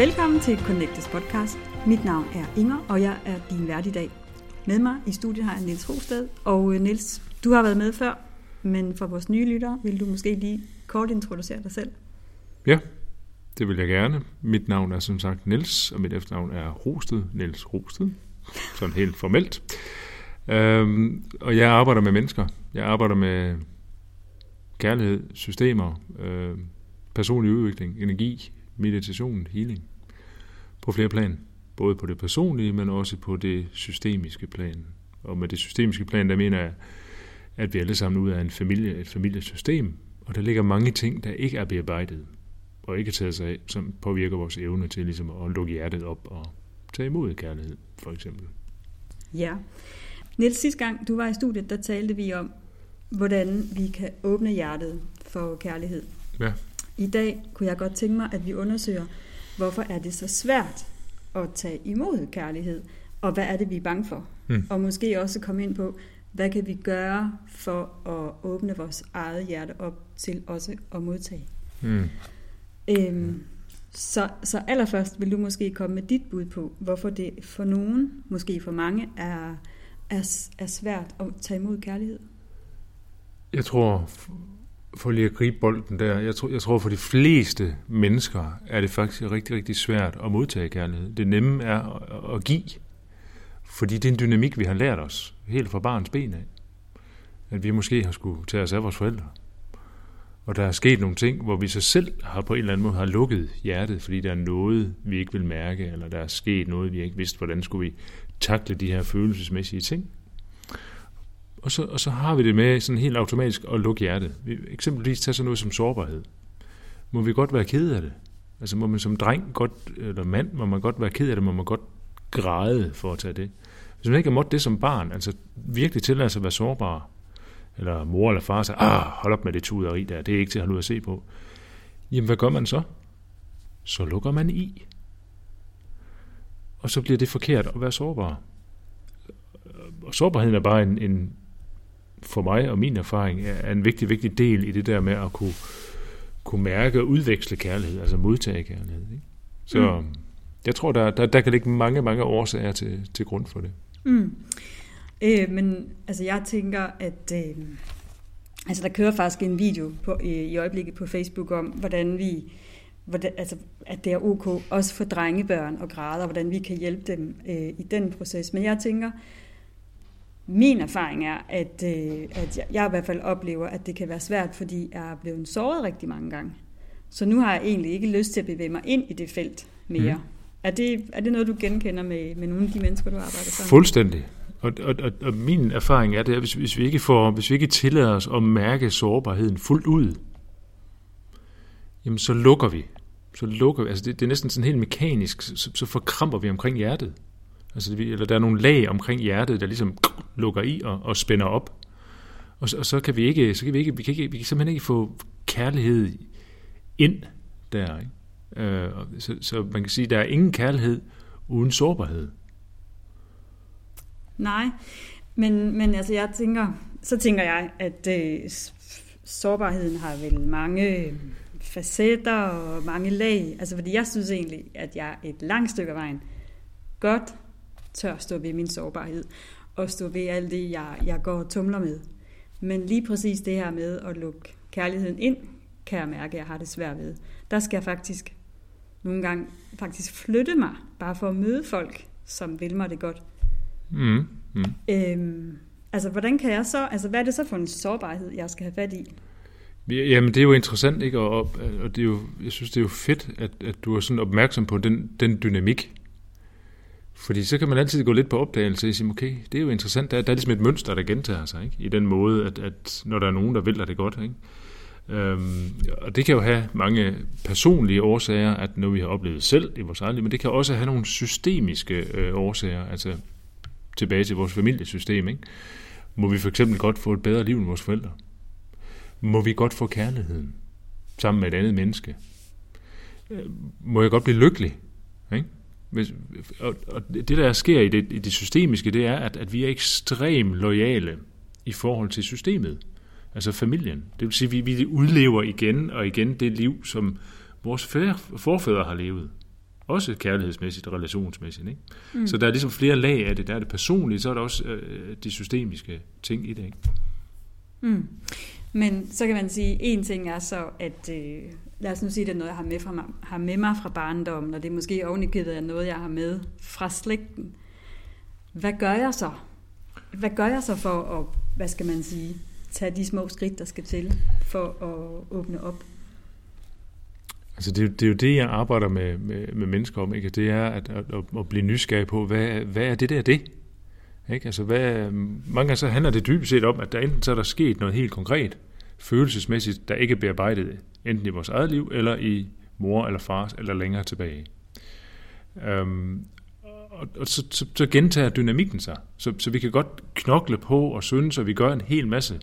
Velkommen til Connectes podcast. Mit navn er Inger, og jeg er din vært i dag. Med mig i studiet har jeg Niels Rosted. Og øh, Niels, du har været med før, men for vores nye lyttere vil du måske lige kort introducere dig selv. Ja, det vil jeg gerne. Mit navn er som sagt Niels, og mit efternavn er Rosted, Niels Rosted, sådan helt formelt. Øhm, og jeg arbejder med mennesker. Jeg arbejder med kærlighed, systemer, øh, personlig udvikling, energi, meditation, healing. På flere plan. Både på det personlige, men også på det systemiske plan. Og med det systemiske plan, der mener jeg, at vi alle sammen ud af en familie, et familiesystem, og der ligger mange ting, der ikke er bearbejdet, og ikke taget sig af, som påvirker vores evne til ligesom at lukke hjertet op og tage imod kærlighed, for eksempel. Ja. Niels, sidste gang du var i studiet, der talte vi om, hvordan vi kan åbne hjertet for kærlighed. Ja. I dag kunne jeg godt tænke mig, at vi undersøger, hvorfor er det så svært at tage imod kærlighed, og hvad er det, vi er bange for? Mm. Og måske også komme ind på, hvad kan vi gøre for at åbne vores eget hjerte op til også at modtage? Mm. Øhm, så, så allerførst vil du måske komme med dit bud på, hvorfor det for nogen, måske for mange, er, er, er svært at tage imod kærlighed. Jeg tror, for lige at gribe bolden der, jeg tror, jeg tror for de fleste mennesker er det faktisk rigtig, rigtig svært at modtage kærlighed. Det nemme er at, at give, fordi det er en dynamik, vi har lært os helt fra barns ben af. At vi måske har skulle tage os af vores forældre. Og der er sket nogle ting, hvor vi så selv har på en eller anden måde har lukket hjertet, fordi der er noget, vi ikke vil mærke, eller der er sket noget, vi ikke vidste, hvordan skulle vi takle de her følelsesmæssige ting. Og så, og så har vi det med sådan helt automatisk at lukke hjertet. Vi, eksempelvis tage sådan noget som sårbarhed. Må vi godt være ked af det? Altså må man som dreng godt, eller mand, må man godt være ked af det, må man godt græde for at tage det. Hvis man ikke har måttet det som barn, altså virkelig tillade sig at være sårbar, eller mor eller far siger, ah, hold op med det tuderi der, det er ikke til at holde ud at se på. Jamen, hvad gør man så? Så lukker man i. Og så bliver det forkert at være sårbar. Og sårbarheden er bare en, en for mig og min erfaring, er en vigtig, vigtig del i det der med at kunne, kunne mærke og udveksle kærlighed, altså modtage kærlighed. Ikke? Så mm. jeg tror, der, der, der kan ligge mange, mange årsager til, til grund for det. Mm. Øh, men altså, jeg tænker, at øh, altså, der kører faktisk en video på, øh, i øjeblikket på Facebook om, hvordan vi hvordan, altså, at det er ok også for drengebørn og grader, hvordan vi kan hjælpe dem øh, i den proces. Men jeg tænker, min erfaring er, at, øh, at jeg, jeg i hvert fald oplever, at det kan være svært, fordi jeg er blevet såret rigtig mange gange. Så nu har jeg egentlig ikke lyst til at bevæge mig ind i det felt mere. Mm. Er, det, er det noget, du genkender med, med nogle af de mennesker, du arbejder sammen Fuldstændig. Og, og, og, og min erfaring er det, at hvis, hvis, vi ikke får, hvis vi ikke tillader os at mærke sårbarheden fuldt ud, jamen så lukker vi. Så lukker vi. Altså det, det er næsten sådan helt mekanisk, så, så forkramper vi omkring hjertet. Altså, eller der er nogle lag omkring hjertet, der ligesom lukker i og, og spænder op. Og, og så kan vi ikke, så kan vi ikke, vi kan ikke, vi kan simpelthen ikke få kærlighed ind der. Ikke? Øh, så, så man kan sige, at der er ingen kærlighed uden sårbarhed. Nej, men, men altså jeg tænker, så tænker jeg, at øh, sårbarheden har vel mange facetter og mange lag. Altså fordi jeg synes egentlig, at jeg et langt stykke af vejen godt tør stå ved min sårbarhed og stå ved alt det, jeg, jeg går og tumler med. Men lige præcis det her med at lukke kærligheden ind, kan jeg mærke, at jeg har det svært ved. Der skal jeg faktisk nogle gange faktisk flytte mig, bare for at møde folk, som vil mig det godt. Mm. Mm. Øhm, altså, hvordan kan jeg så, altså, hvad er det så for en sårbarhed, jeg skal have fat i? Jamen, det er jo interessant, ikke? Og, og det er jo, jeg synes, det er jo fedt, at, at du er sådan opmærksom på den, den dynamik. Fordi så kan man altid gå lidt på opdagelse og sige, okay, det er jo interessant, der, der er ligesom et mønster, der gentager sig, ikke? I den måde, at, at når der er nogen, der vil det godt, ikke? Øhm, og det kan jo have mange personlige årsager, at når vi har oplevet selv i vores eget liv, men det kan også have nogle systemiske øh, årsager, altså tilbage til vores familiesystem. Ikke? Må vi for eksempel godt få et bedre liv end vores forældre? Må vi godt få kærligheden sammen med et andet menneske? Øh, må jeg godt blive lykkelig? Ikke? Hvis, og, og det, der sker i det, i det systemiske, det er, at, at vi er ekstremt lojale i forhold til systemet, altså familien. Det vil sige, at vi, vi udlever igen og igen det liv, som vores forfædre har levet. også kærlighedsmæssigt og relationsmæssigt. Ikke? Mm. Så der er ligesom flere lag af det. Der er det personlige, så er der også øh, de systemiske ting i det. Ikke? Mm. Men så kan man sige, at en ting er så, at øh, lad os nu sige, at det er noget, jeg har med, fra mig, har med mig fra barndommen, og det er måske ovenikøbet er noget, jeg har med fra slægten. Hvad gør jeg så? Hvad gør jeg så for at, hvad skal man sige, tage de små skridt, der skal til for at åbne op? Altså det, det er jo det, jeg arbejder med, med, med mennesker om, ikke? det er at, at, at blive nysgerrig på, hvad, hvad er det der det? Ikke? Altså hvad, mange gange så handler det dybest set om, at der enten så er der sket noget helt konkret, følelsesmæssigt, der ikke er bearbejdet, enten i vores eget liv, eller i mor eller fars, eller længere tilbage. Øhm, og, og så, så, så gentager dynamikken sig. Så, så vi kan godt knokle på og synes, og vi gør en hel masse.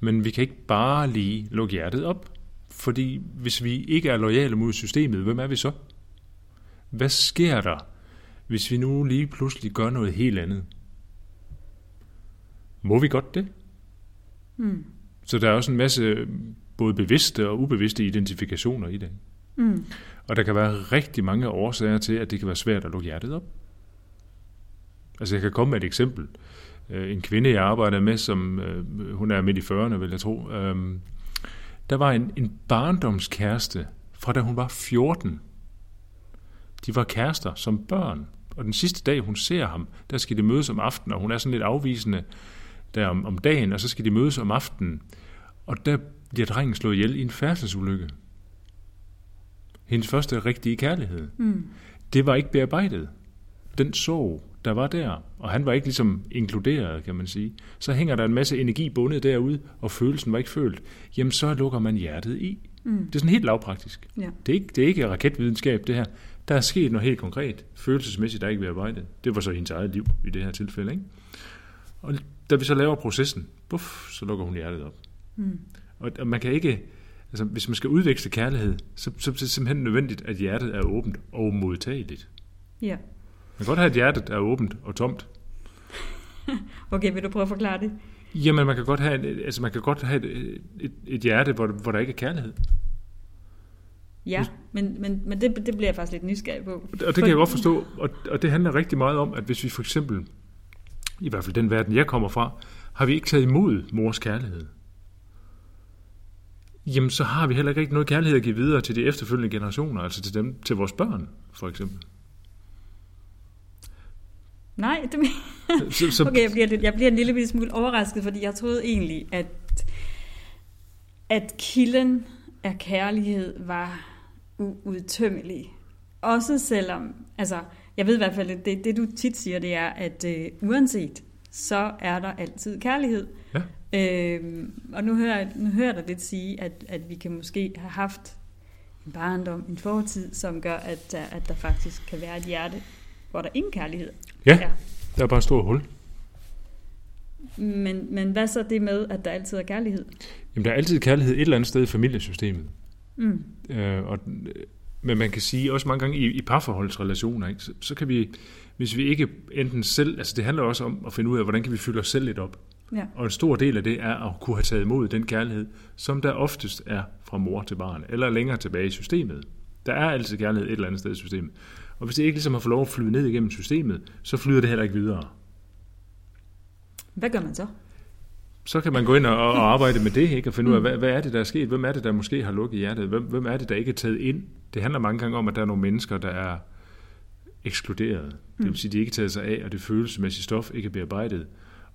Men vi kan ikke bare lige lukke hjertet op. Fordi hvis vi ikke er lojale mod systemet, hvem er vi så? Hvad sker der, hvis vi nu lige pludselig gør noget helt andet? Må vi godt det? Mm. Så der er også en masse både bevidste og ubevidste identifikationer i det. Mm. Og der kan være rigtig mange årsager til, at det kan være svært at lukke hjertet op. Altså jeg kan komme med et eksempel. Øh, en kvinde, jeg arbejder med, som øh, hun er midt i 40'erne, vil jeg tro. Øhm, der var en, en barndomskæreste, fra da hun var 14. De var kærester som børn. Og den sidste dag, hun ser ham, der skal de mødes om aftenen, og hun er sådan lidt afvisende der om, om dagen, og så skal de mødes om aftenen. Og der bliver drengen slået ihjel i en færdselsulykke. Hendes første rigtige kærlighed. Mm. Det var ikke bearbejdet. Den sorg, der var der, og han var ikke ligesom inkluderet, kan man sige. Så hænger der en masse energi bundet derude, og følelsen var ikke følt. Jamen, så lukker man hjertet i. Mm. Det er sådan helt lavpraktisk. Ja. Det, er ikke, det er ikke raketvidenskab, det her. Der er sket noget helt konkret, følelsesmæssigt, der ikke bearbejdet. Det var så hendes eget liv i det her tilfælde. Ikke? Og da vi så laver processen, buff, så lukker hun hjertet op. Mm. Og, og man kan ikke, altså hvis man skal udveksle kærlighed, så, så, så er det simpelthen nødvendigt, at hjertet er åbent og modtageligt. Ja. Man kan godt have et hjerte, der er åbent og tomt. okay, vil du prøve at forklare det? Jamen, man kan godt have, altså, man kan godt have et, et, et hjerte, hvor, hvor der ikke er kærlighed. Ja, men, men, men det, det bliver jeg faktisk lidt nysgerrig på. Og det kan jeg godt forstå, og, og det handler rigtig meget om, at hvis vi for eksempel, i hvert fald den verden, jeg kommer fra, har vi ikke taget imod mors kærlighed, jamen så har vi heller ikke noget kærlighed at give videre til de efterfølgende generationer, altså til dem, til vores børn, for eksempel. Nej, det så, så, okay, jeg bliver, jeg bliver en lille smule overrasket, fordi jeg troede egentlig, at, at kilden af kærlighed var uudtømmelig. Også selvom, altså, jeg ved i hvert fald, at det, det du tit siger, det er, at øh, uanset, så er der altid kærlighed. Ja. Øhm, og nu hører, nu hører jeg dig lidt sige, at, at vi kan måske have haft en barndom, en fortid, som gør, at, at der faktisk kan være et hjerte, hvor der ingen kærlighed Ja, ja. der er bare et stort hul. Men, men hvad så det med, at der altid er kærlighed? Jamen, der er altid kærlighed et eller andet sted i familiesystemet. Mm. Øh, og, men man kan sige også mange gange i, i parforholdsrelationer, ikke, så, så kan vi, hvis vi ikke enten selv, altså det handler også om at finde ud af, hvordan kan vi fylde os selv lidt op. Ja. Og en stor del af det er at kunne have taget imod den kærlighed, som der oftest er fra mor til barn, eller længere tilbage i systemet. Der er altid kærlighed et eller andet sted i systemet. Og hvis det ikke ligesom har fået lov at flyde ned igennem systemet, så flyder det heller ikke videre. Hvad gør man så? Så kan man gå ind og, og arbejde med det, ikke? og finde ud af, hvad, hvad er det, der er sket? Hvem er det, der måske har lukket hjertet? Hvem, hvem er det, der ikke er taget ind? Det handler mange gange om, at der er nogle mennesker, der er ekskluderet. Det vil sige, at de ikke taget sig af, og det følelsesmæssige stof ikke er bearbejdet.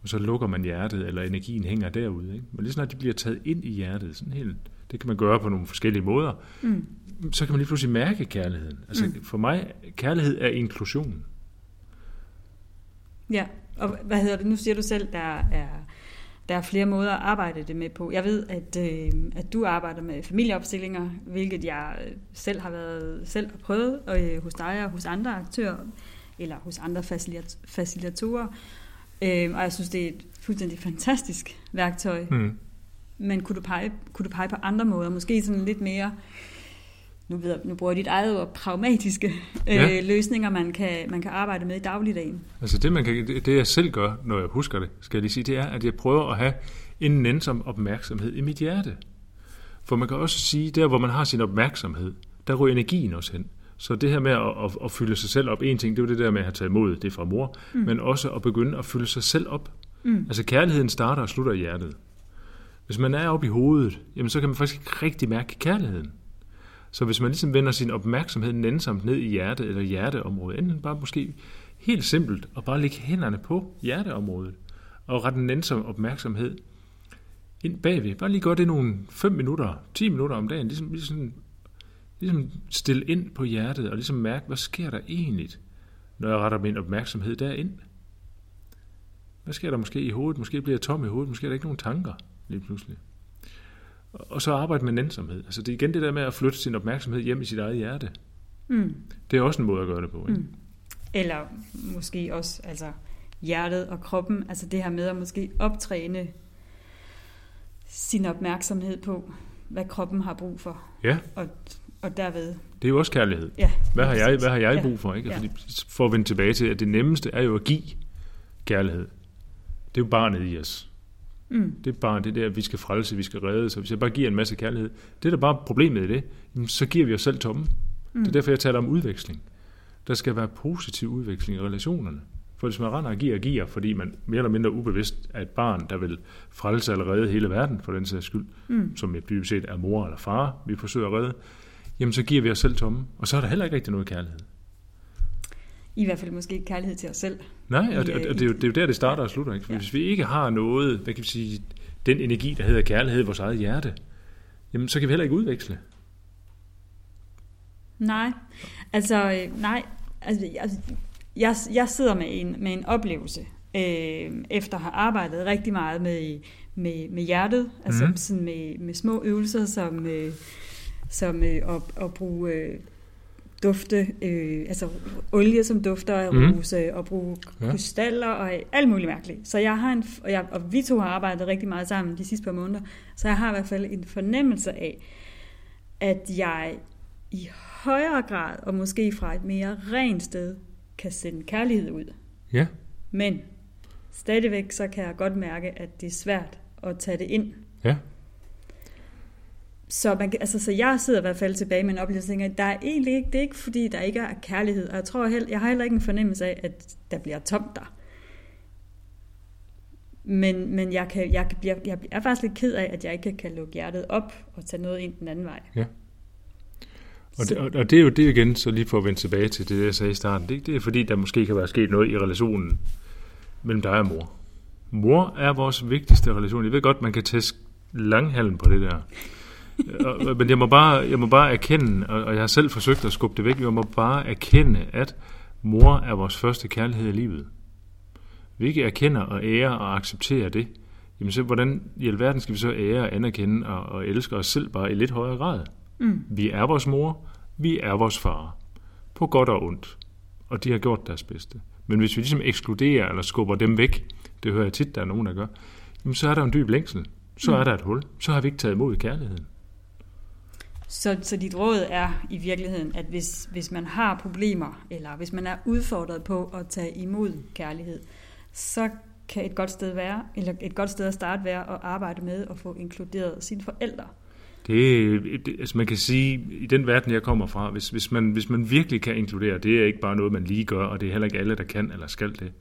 Og så lukker man hjertet, eller energien hænger derude. Ikke? Men lige snart de bliver taget ind i hjertet, sådan helt, det kan man gøre på nogle forskellige måder. Mm så kan man lige pludselig mærke kærligheden. Altså mm. for mig, kærlighed er inklusion. Ja, og hvad hedder det? Nu siger du selv, der er, der er flere måder at arbejde det med på. Jeg ved, at, øh, at du arbejder med familieopstillinger, hvilket jeg selv har været selv har prøvet øh, hos dig og hos andre aktører, eller hos andre facilitatorer. Øh, og jeg synes, det er et fuldstændig fantastisk værktøj. Mm. Men kunne du, pege, kunne du pege på andre måder? Måske sådan lidt mere nu, ved, nu bruger jeg dit eget ord, pragmatiske øh, ja. løsninger, man kan, man kan arbejde med i dagligdagen. Altså det, man kan, det, det jeg selv gør, når jeg husker det, skal jeg lige sige, det er, at jeg prøver at have en nænsom opmærksomhed i mit hjerte. For man kan også sige, der hvor man har sin opmærksomhed, der ryger energien også hen. Så det her med at, at, at fylde sig selv op, en ting, det er jo det der med at have taget imod det fra mor, mm. men også at begynde at fylde sig selv op. Mm. Altså kærligheden starter og slutter i hjertet. Hvis man er oppe i hovedet, jamen så kan man faktisk ikke rigtig mærke kærligheden. Så hvis man ligesom vender sin opmærksomhed nænsomt ned i hjertet eller hjerteområdet, enten bare måske helt simpelt og bare lægge hænderne på hjerteområdet og rette en nænsom opmærksomhed ind bagved. Bare lige gøre det nogle 5 minutter, 10 minutter om dagen, ligesom, ligesom, ligesom stille ind på hjertet og ligesom mærke, hvad sker der egentlig, når jeg retter min opmærksomhed derind. Hvad sker der måske i hovedet? Måske bliver jeg tom i hovedet, måske er der ikke nogen tanker lige pludselig. Og så arbejde med nænsomhed. Altså det er igen det der med at flytte sin opmærksomhed hjem i sit eget hjerte. Mm. Det er også en måde at gøre det på. Ikke? Mm. Eller måske også altså hjertet og kroppen. Altså det her med at måske optræne sin opmærksomhed på, hvad kroppen har brug for. Ja. Og, og derved... Det er jo også kærlighed. Ja. Hvad har jeg, hvad har jeg brug for? Ikke? Ja. Fordi, for at vende tilbage til, at det nemmeste er jo at give kærlighed. Det er jo barnet i os. Mm. Det er bare det der, vi skal frelse, vi skal redde. Så hvis jeg bare giver en masse kærlighed, det er da bare problemet i det, så giver vi os selv tomme. Mm. Det er derfor, jeg taler om udveksling. Der skal være positiv udveksling i relationerne. For hvis man render og giver og giver, fordi man mere eller mindre ubevidst er et barn, der vil frelse eller redde hele verden for den sags skyld, mm. som jeg dybest set er mor eller far, vi forsøger at redde, jamen så giver vi os selv tomme. Og så er der heller ikke rigtig noget kærlighed. I hvert fald måske ikke kærlighed til os selv. Nej, og det, og det, er, jo, det er jo der, det starter og slutter. Ikke? For ja. hvis vi ikke har noget, hvad kan vi sige, den energi, der hedder kærlighed i vores eget hjerte, jamen så kan vi heller ikke udveksle. Nej, altså øh, nej, altså, altså jeg, jeg sidder med en, med en oplevelse, øh, efter at have arbejdet rigtig meget med, med, med hjertet, altså mm. sådan med, med små øvelser, som, øh, som øh, at, at bruge øh, dufte, øh, altså olie som dufter af mm. rose, og bruge ja. krystaller og alt muligt mærkeligt. Så jeg har en, og, jeg, og vi to har arbejdet rigtig meget sammen de sidste par måneder, så jeg har i hvert fald en fornemmelse af, at jeg i højere grad, og måske fra et mere rent sted, kan sende kærlighed ud. Ja. Men stadigvæk så kan jeg godt mærke, at det er svært at tage det ind. Ja. Så, man, altså, så jeg sidder i hvert fald tilbage med en oplevelse, at der er egentlig ikke, det er ikke fordi, der ikke er kærlighed. Og jeg tror heller, jeg har heller ikke en fornemmelse af, at der bliver tomt der. Men, men jeg, kan, jeg, bliver, jeg er faktisk lidt ked af, at jeg ikke kan lukke hjertet op og tage noget ind den anden vej. Ja. Og det, og det er jo det igen, så lige for at vende tilbage til det, jeg sagde i starten. Det, det er fordi, der måske kan være sket noget i relationen mellem dig og mor. Mor er vores vigtigste relation. Jeg ved godt, man kan tæske langhalm på det der. Men jeg må bare, jeg må bare erkende, og jeg har selv forsøgt at skubbe det væk, jeg må bare erkende, at mor er vores første kærlighed i livet. Vi ikke erkender og ære og accepterer det, jamen så hvordan i alverden skal vi så ære og anerkende og, og elske os selv bare i lidt højere grad? Mm. Vi er vores mor, vi er vores far. På godt og ondt. Og de har gjort deres bedste. Men hvis vi ligesom ekskluderer eller skubber dem væk, det hører jeg tit, der er nogen, der gør, jamen så er der en dyb længsel. Så mm. er der et hul. Så har vi ikke taget imod kærligheden. Så, så dit råd er i virkeligheden, at hvis, hvis man har problemer, eller hvis man er udfordret på at tage imod kærlighed, så kan et godt sted være, eller et godt sted at starte være at arbejde med at få inkluderet sine forældre det, det, altså man kan sige, i den verden, jeg kommer fra, hvis, hvis, man, hvis man virkelig kan inkludere, det er ikke bare noget, man lige gør, og det er heller ikke alle, der kan eller skal det.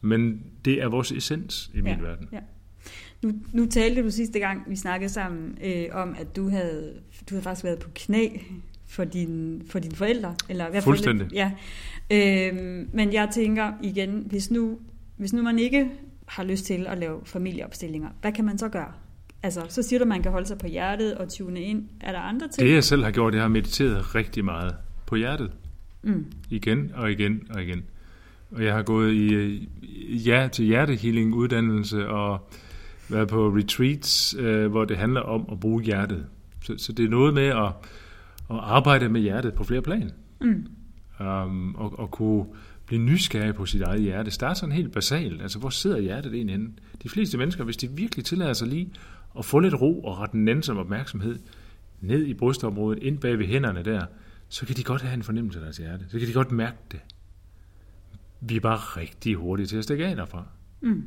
Men det er vores essens i min ja, verden. Ja. Nu, nu talte du sidste gang, vi snakkede sammen, øh, om, at du havde, du havde faktisk været på knæ for, din, for dine forældre. Eller hvad Fuldstændig. Ja. Øh, men jeg tænker igen, hvis nu, hvis nu man ikke har lyst til at lave familieopstillinger, hvad kan man så gøre? Altså, så siger du, at man kan holde sig på hjertet og tune ind. Er der andre ting? Det jeg selv har gjort, jeg har mediteret rigtig meget på hjertet. Mm. Igen og igen og igen. Og jeg har gået i ja til hjertehealing uddannelse og været på retreats, øh, hvor det handler om at bruge hjertet. Så, så det er noget med at, at arbejde med hjertet på flere plan. Mm. Um, og, og kunne blive nysgerrig på sit eget hjerte. Start sådan helt basalt. Altså, hvor sidder hjertet egentlig henne? De fleste mennesker, hvis de virkelig tillader sig lige og få lidt ro og rette en nænsom opmærksomhed ned i brystområdet, ind bag ved hænderne der, så kan de godt have en fornemmelse af deres hjerte. Så kan de godt mærke det. Vi er bare rigtig hurtige til at stikke af derfra. Mm.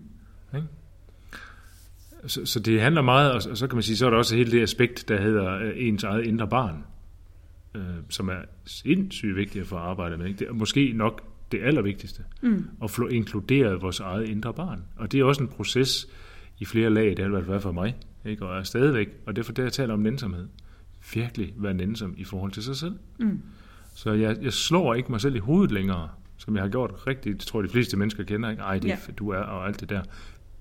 Okay? Så, så det handler meget, og så kan man sige, så er der også hele det aspekt, der hedder øh, ens eget indre barn. øh, som er sindssygt vigtigt at få arbejdet med. Ikke? Det er måske nok det allervigtigste, mm. at få inkluderet vores eget indre barn. Og det er også en proces i flere lag, det har det været for mig, ikke? og er stadigvæk, og derfor det, jeg taler om nænsomhed. Virkelig være nænsom i forhold til sig selv. Mm. Så jeg, jeg slår ikke mig selv i hovedet længere, som jeg har gjort rigtigt, det tror jeg de fleste mennesker kender, ikke? Ej, det ja. du er, og alt det der.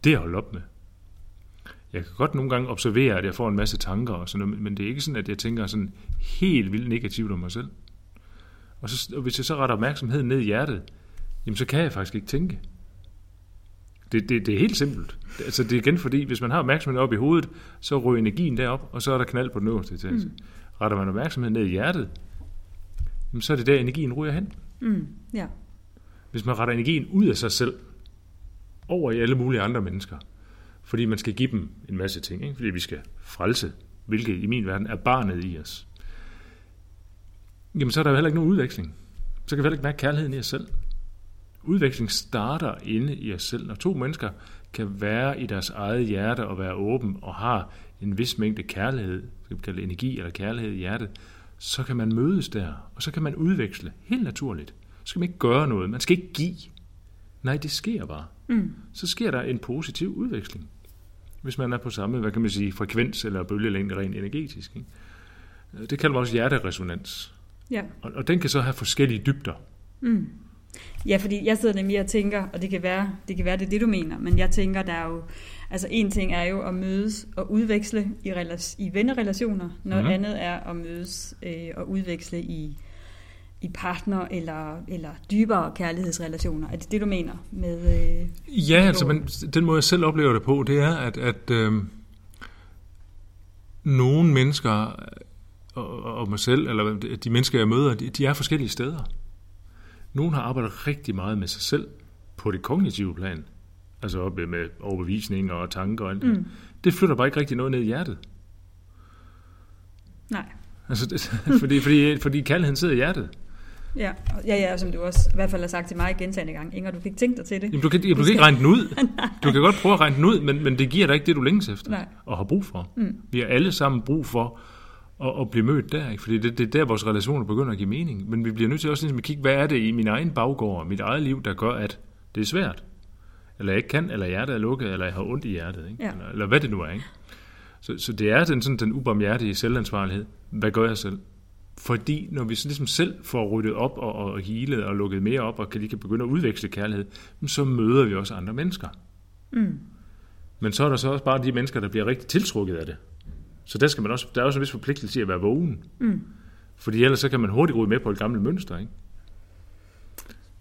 Det er holdt op med. Jeg kan godt nogle gange observere, at jeg får en masse tanker og sådan noget, men det er ikke sådan, at jeg tænker sådan helt vildt negativt om mig selv. Og, så, og hvis jeg så retter opmærksomheden ned i hjertet, jamen så kan jeg faktisk ikke tænke. Det, det, det er helt simpelt. Altså det er igen fordi, hvis man har opmærksomheden op i hovedet, så ryger energien derop, og så er der knald på den øverste etage. Mm. Retter man opmærksomheden ned i hjertet, jamen så er det der, energien ryger hen. Mm. Ja. Hvis man retter energien ud af sig selv, over i alle mulige andre mennesker, fordi man skal give dem en masse ting, ikke? fordi vi skal frelse, hvilket i min verden er barnet i os, jamen så er der jo heller ikke nogen udveksling. Så kan vi heller ikke mærke kærligheden i os selv. Udveksling starter inde i os selv. Når to mennesker kan være i deres eget hjerte og være åben og har en vis mængde kærlighed, skal vi kalde energi eller kærlighed i hjertet, så kan man mødes der, og så kan man udveksle helt naturligt. Så skal man ikke gøre noget, man skal ikke give. Nej, det sker bare. Mm. Så sker der en positiv udveksling. Hvis man er på samme, hvad kan man sige, frekvens eller bølgelængde rent energetisk. Ikke? Det kalder man også hjerteresonans. Ja. Og, og den kan så have forskellige dybder. Mm. Ja, fordi jeg sidder nemlig og tænker, og det kan være, det kan være det, er det du mener, men jeg tænker, der er jo, altså en ting er jo at mødes og udveksle i, i vennerelationer, noget mm. andet er at mødes øh, og udveksle i, i partner eller, eller dybere kærlighedsrelationer. Er det det, du mener med... Øh, ja, altså, men den måde, jeg selv oplever det på, det er, at, at øh, nogle mennesker og, og mig selv, eller de mennesker, jeg møder, de, de er forskellige steder. Nogle har arbejdet rigtig meget med sig selv på det kognitive plan, altså op med overbevisninger og tanker og alt det. Mm. Det flytter bare ikke rigtig noget ned i hjertet. Nej. Altså, det, fordi, fordi, fordi kærligheden sidder i hjertet. Ja, ja, ja, som du også i hvert fald har sagt til mig gentagende gange. Inger, du fik tænkt dig til det. Jamen, du kan, du, du kan ikke regne den ud. du kan godt prøve at regne den ud, men, men det giver dig ikke det, du længes efter Nej. og har brug for. Mm. Vi har alle sammen brug for at, at blive mødt der, ikke? fordi det, det er der, vores relationer begynder at give mening. Men vi bliver nødt til også ligesom at kigge, hvad er det i min egen baggård, mit eget liv, der gør, at det er svært. Eller jeg ikke kan, eller hjertet er lukket, eller jeg har ondt i hjertet. Ikke? Ja. Eller, eller hvad det nu er. Ikke? Så, så det er den, sådan, den ubarmhjertige selvansvarlighed. Hvad gør jeg selv? Fordi når vi så ligesom selv får ryddet op og, og healet og lukket mere op, og kan lige kan begynde at udveksle kærlighed, så møder vi også andre mennesker. Mm. Men så er der så også bare de mennesker, der bliver rigtig tiltrukket af det. Så der, skal man også, der er også en vis forpligtelse i at være vågen. Mm. Fordi ellers så kan man hurtigt ryge med på et gammelt mønster, ikke?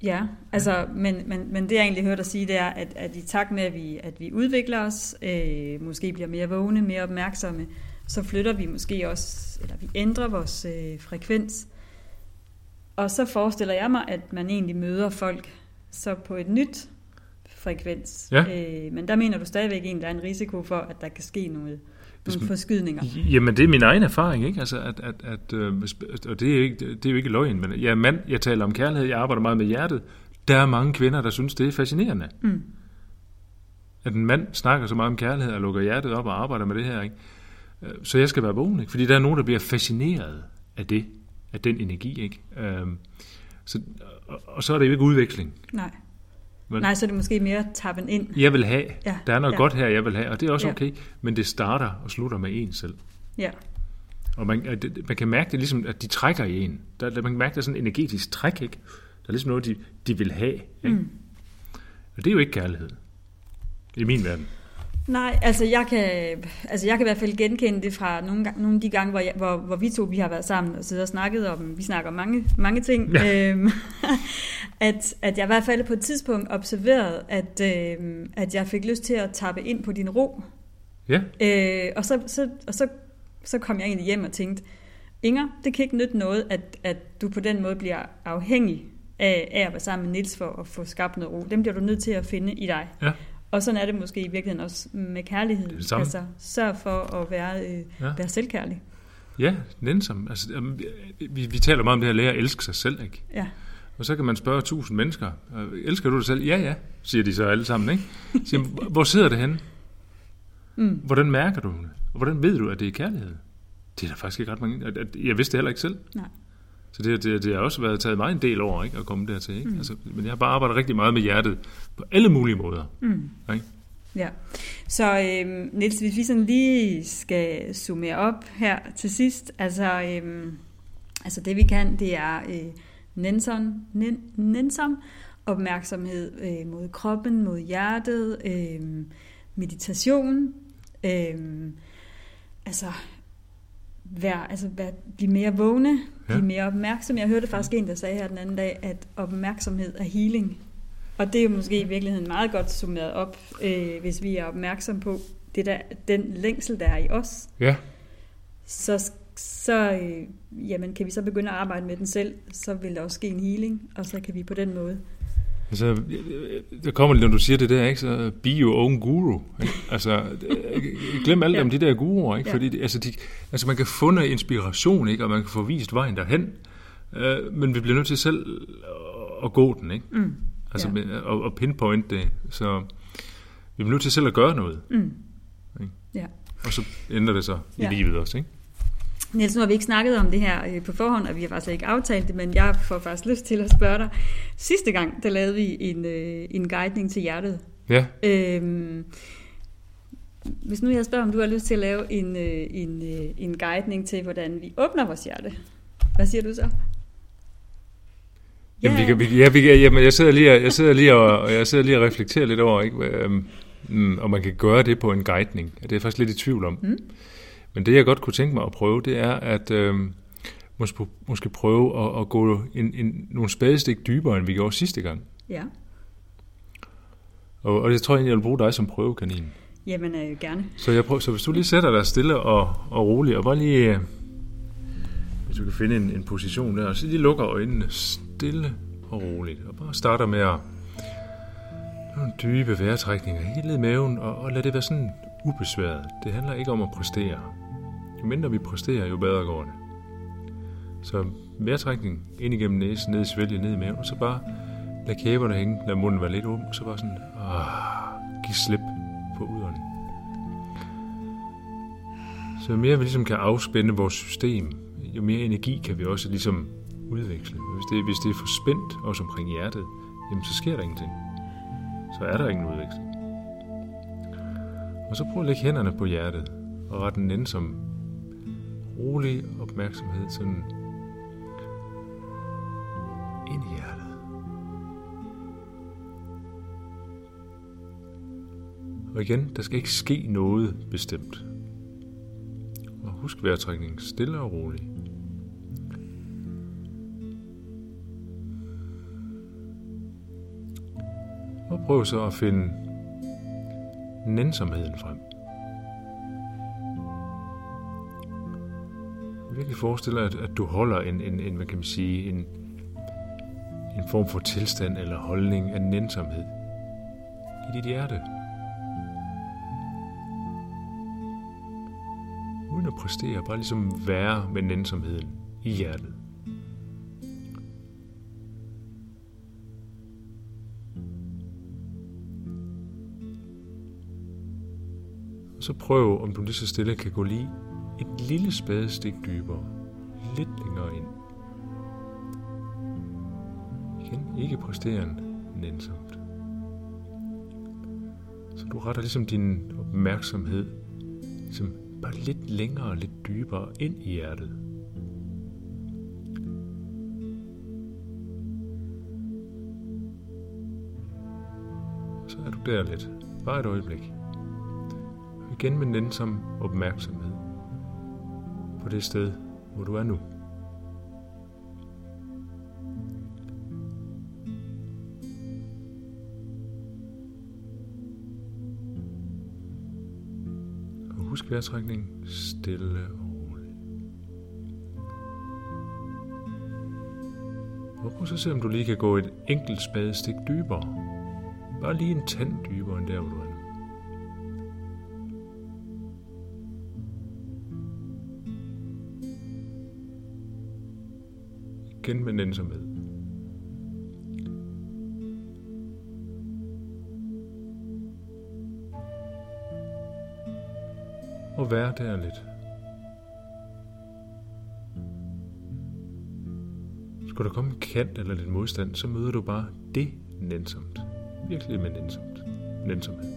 Ja, altså, men, men, men det jeg egentlig hørte dig sige, det er, at, at i takt med, at vi, at vi udvikler os, øh, måske bliver mere vågne, mere opmærksomme, så flytter vi måske også, eller vi ændrer vores øh, frekvens. Og så forestiller jeg mig, at man egentlig møder folk så på et nyt frekvens. Ja. Øh, men der mener du stadigvæk egentlig, der er en risiko for, at der kan ske noget, nogle forskydninger. Jamen, det er min egen erfaring, ikke? Altså, at, at, at, øh, og det er, ikke, det er jo ikke løgn, men jeg er mand, jeg taler om kærlighed, jeg arbejder meget med hjertet. Der er mange kvinder, der synes, det er fascinerende. Mm. At en mand snakker så meget om kærlighed og lukker hjertet op og arbejder med det her, ikke? Øh, så jeg skal være vågen, ikke? Fordi der er nogen, der bliver fascineret af det, af den energi, ikke? Øhm, så, og, og så er det jo ikke udveksling. Nej. Vel? Nej, så er det måske mere tappen ind. Jeg vil have. Ja, Der er noget ja. godt her, jeg vil have, og det er også Ja. okay. Men det starter og slutter med en selv. Ja, Og man, det- man kan mærke det ligesom, at de trækker i en. Der, man kan mærke, der er sådan en energetisk træk, ikke? Der er ligesom noget, de, de vil have. Ikke? Mm. Og det er jo ikke kærlighed. I min verden. Nej, altså jeg kan, altså jeg kan i hvert fald genkende det fra nogle, gange, nogle af de gange, hvor, jeg, hvor, hvor vi to vi har været sammen og siddet og snakket om, vi snakker om mange, mange ting, Ja. øhm, at, at jeg i hvert fald på et tidspunkt observerede, at, øhm, at jeg fik lyst til at tappe ind på din ro. Ja, Øh, og så, så, og så, så kom jeg egentlig hjem og tænkte, Inger, det kan ikke nytte noget, at, at du på den måde bliver afhængig af, af at være sammen med Nils for at få skabt noget ro. Dem bliver du nødt til at finde i dig. Ja. Og sådan er det måske i virkeligheden også med kærligheden. Det det. Altså, sørg for at være, øh, Ja. være selvkærlig. ja nænsom. Altså, vi, vi taler meget om det her at lære at elske sig selv, ikke? Ja. Og så kan man spørge tusind mennesker, øh, elsker du dig selv? Ja, ja, siger de så alle sammen, ikke? Siger, hvor sidder det henne? Mm. Hvordan mærker du det? Og hvordan ved du, at det er kærlighed? Det er der faktisk ikke ret mange. Jeg vidste det heller ikke selv. Nej. Så det, det, det har også været taget mig en del over ikke, at komme dertil. Ikke? Mm. Altså, men jeg har bare arbejdet rigtig meget med hjertet på alle mulige måder. Mm. Ikke? Ja. Så øhm, Niels, hvis vi sådan lige skal summere op her til sidst, altså, øhm, altså det vi kan, det er øh, nænsom, nen, nænsom opmærksomhed øh, mod kroppen, mod hjertet, øh, meditation, øh, altså vær, altså vær, blive mere vågne, ja. blive mere opmærksom. Jeg hørte faktisk en, der sagde her den anden dag, at opmærksomhed er healing. Og det er jo måske i virkeligheden meget godt summeret op, øh, hvis vi er opmærksom på det der, den længsel, der er i os. Ja. Så, så øh, jamen, kan vi så begynde at arbejde med den selv, så vil der også ske en healing, og så kan vi på den måde Altså, der kommer, når du siger det der, ikke, så be your own guru. Ikke? Altså, glem alt ja. om de der guruer, ikke? Ja. Fordi, altså, de, altså, man kan få noget inspiration, ikke? Og man kan få vist vejen derhen. Øh, men vi bliver nødt til selv at gå den, ikke? Mm. Altså, ja. og, og pinpoint det. Så vi bliver nødt til selv at gøre noget. Mm. Ikke? Ja. Og så ændrer det sig ja. i livet også, ikke? Niels, nu har vi ikke snakket om det her øh, på forhånd, og vi har faktisk ikke aftalt det, men jeg får faktisk lyst til at spørge dig. Sidste gang, der lavede vi en, øh, en guidning til hjertet. Ja. Øhm, hvis nu jeg spørger, om du har lyst til at lave en, øh, en, en guidning til, hvordan vi åbner vores hjerte, hvad siger du så? Jamen, vi kan, vi, ja, vi kan, jamen, jeg sidder lige, jeg sidder lige og, og jeg sidder lige og reflekterer lidt over, ikke, øhm, mm, om man kan gøre det på en guidning. Det er jeg faktisk lidt i tvivl om. Mm. Men det, jeg godt kunne tænke mig at prøve, det er at øh, måske, måske prøve at, at gå en, en, nogle spadestik dybere, end vi gjorde sidste gang. Ja. Og, og jeg tror egentlig, jeg vil bruge dig som prøvekanin. Jamen, øh, gerne. Så, jeg prøver, så hvis du lige sætter dig stille og, og roligt, og bare lige, øh, hvis du kan finde en, en position der, og så lige lukker øjnene stille og roligt, og bare starter med at nogle dybe vejrtrækninger i maven, og, og lad det være sådan ubesværet. Det handler ikke om at præstere. Jo mindre vi præsterer, jo bedre går det. Så vejrtrækning ind igennem næsen, ned i svælget, ned i maven, og så bare lad kæberne hænge, lad munden være lidt åben, og så bare sådan, ah, giv slip på udånden. Så jo mere vi ligesom kan afspænde vores system, jo mere energi kan vi også ligesom udveksle. Hvis det, hvis det er for spændt, også omkring hjertet, jamen så sker der ingenting. Så er der ingen udveksling. Og så prøv at lægge hænderne på hjertet og ret den ind som rolig opmærksomhed sådan ind i hjertet. Og igen, der skal ikke ske noget bestemt. Og husk vejrtrækningen stille og roligt. Og prøv så at finde nænsomheden frem. Virkelig forestille dig, at, at du holder en, en, en, hvad kan man sige, en, en form for tilstand eller holdning af nænsomhed i dit hjerte. Uden at præstere, bare ligesom være med nænsomheden i hjertet. så prøv, om du lige så stille kan gå lige et lille spadestik dybere, lidt længere ind. Igen, ikke præsterende, nænsomt. Så du retter ligesom din opmærksomhed ligesom bare lidt længere og lidt dybere ind i hjertet. Så er du der lidt. Bare et øjeblik igen med nænsom opmærksomhed på det sted, hvor du er nu. Og husk vejrtrækning stille og roligt. Og prøv så at se, om du lige kan gå et enkelt spadestik dybere. Bare lige en tand dybere end der, hvor du er nu. sig med. Og vær der lidt. Skulle der komme en kant eller lidt modstand, så møder du bare det nænsomt. Virkelig med nænsomt. Nænsomhed.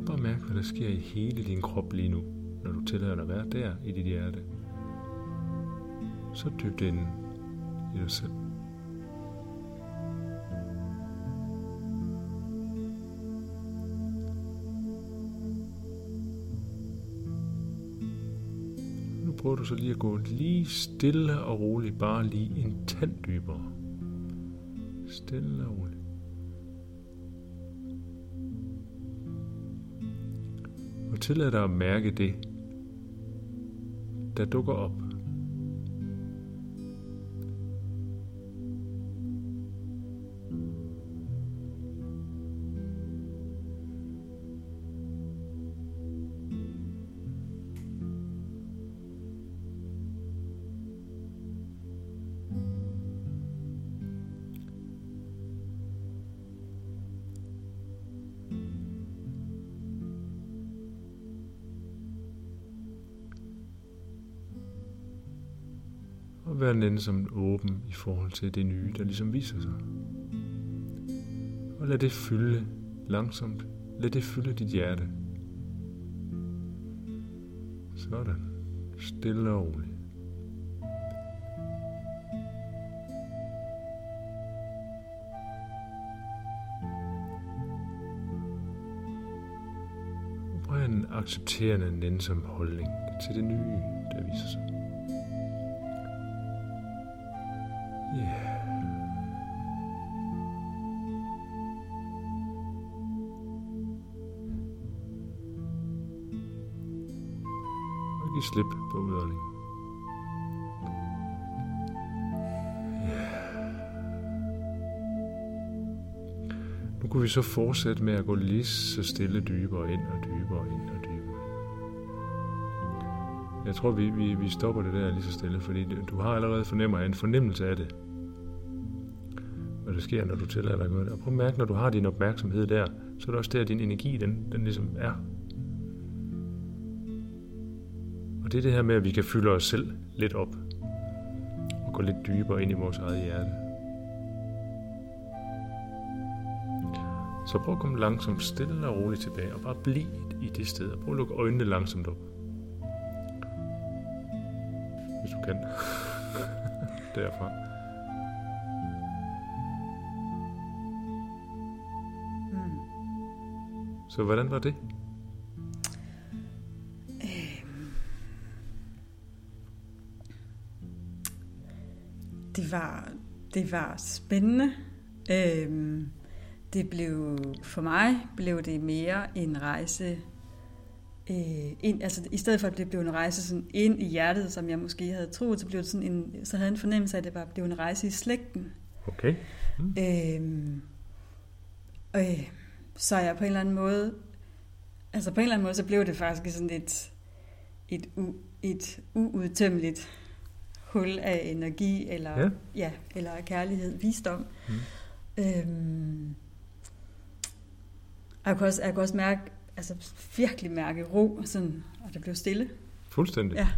Og bare mærk, hvad der sker i hele din krop lige nu, når du tillader dig at være der i dit hjerte. Så dybt ind i dig selv. Nu prøver du så lige at gå lige stille og roligt, bare lige en tand dybere. Stille og roligt. Og tillad dig at mærke det, der dukker op. Og som åben i forhold til det nye, der ligesom viser sig. Og lad det fylde langsomt. Lad det fylde dit hjerte. Sådan. Stille og roligt. og en accepterende, nænsom holdning til det nye, der viser sig. Så fortsætte med at gå lige så stille dybere ind og dybere ind og dybere ind. Jeg tror, vi, vi, vi stopper det der lige så stille, fordi du har allerede fornemmer en fornemmelse af det. Og det sker, når du tillader dig at gøre det. Og prøv at mærke, når du har din opmærksomhed der, så er det også der, din energi, den, den ligesom er. Og det er det her med, at vi kan fylde os selv lidt op. Og gå lidt dybere ind i vores eget hjerte. Så prøv at komme langsomt, stille og roligt tilbage, og bare bliv i det sted. Og prøv at lukke øjnene langsomt op. Hvis du kan. Derfra. Mm. Så hvordan var det? Det var, det var spændende. Øhm, det blev, for mig blev det mere en rejse, øh, ind, altså i stedet for at det blev en rejse sådan ind i hjertet, som jeg måske havde troet, så blev det sådan en, så havde jeg en fornemmelse af, at det var, blev en rejse i slægten. Okay. Mm. Øhm, øh, så jeg på en eller anden måde, altså på en eller anden måde, så blev det faktisk sådan et, et, u, et uudtømmeligt hul af energi, eller, Ja. ja, eller kærlighed, visdom. Mm. Øhm, og jeg kunne også, jeg kunne også mærke, altså virkelig mærke ro, sådan, og det blev stille. Fuldstændig. Ja.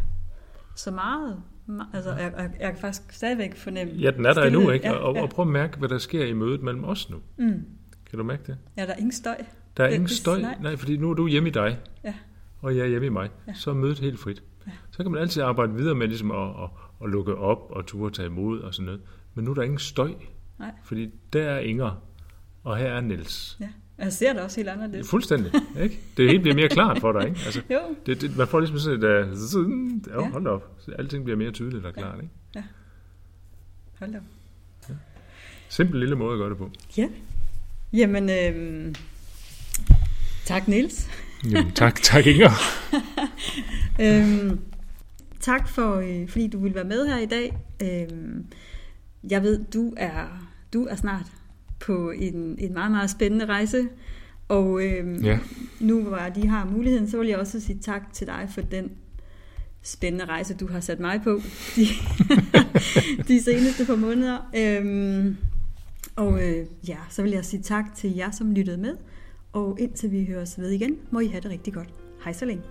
Så meget. me- Altså, jeg, jeg, jeg kan faktisk stadigvæk fornemme Ja, den er der endnu, ikke? Ja, og, ja. og prøv at mærke, hvad der sker i mødet mellem os nu. Mm. Kan du mærke det? Ja, der er ingen støj. Der er Det- ingen støj. nej. Nej, fordi nu er du hjemme i dig. Ja. Og jeg er hjemme i mig. Ja. Så er mødet helt frit. Ja. Så kan man altid arbejde videre med ligesom at, at, at lukke op og turde tage imod og sådan noget. Men nu er der ingen støj. Nej. Fordi der er Inger, og her er Niels. Ja. Og Jeg ser det også helt Det er anderledes. fuldstændig, ikke? Det hele bliver mere klart for dig, ikke? Altså, Jo, det, det, man får ligesom sådan et... Uh, ja, Ja. hold op. Alting bliver mere tydeligt og klart, ikke? hold da. op. Simpel lille måde at gøre det på. Ja. Jamen, øhm, tak Niels. Jamen, tak, tak Inger. øhm, tak for, øh, fordi du vil være med her i dag. Øhm, jeg ved, du er, du er snart på en, en meget, meget spændende rejse. Og øhm, Ja. nu hvor jeg lige har muligheden, så vil jeg også sige tak til dig for den spændende rejse, du har sat mig på de, de seneste par måneder. Øhm, og øh, ja, så vil jeg sige tak til jer, som lyttede med. Og indtil vi høres ved igen, må I have det rigtig godt. Hej så længe.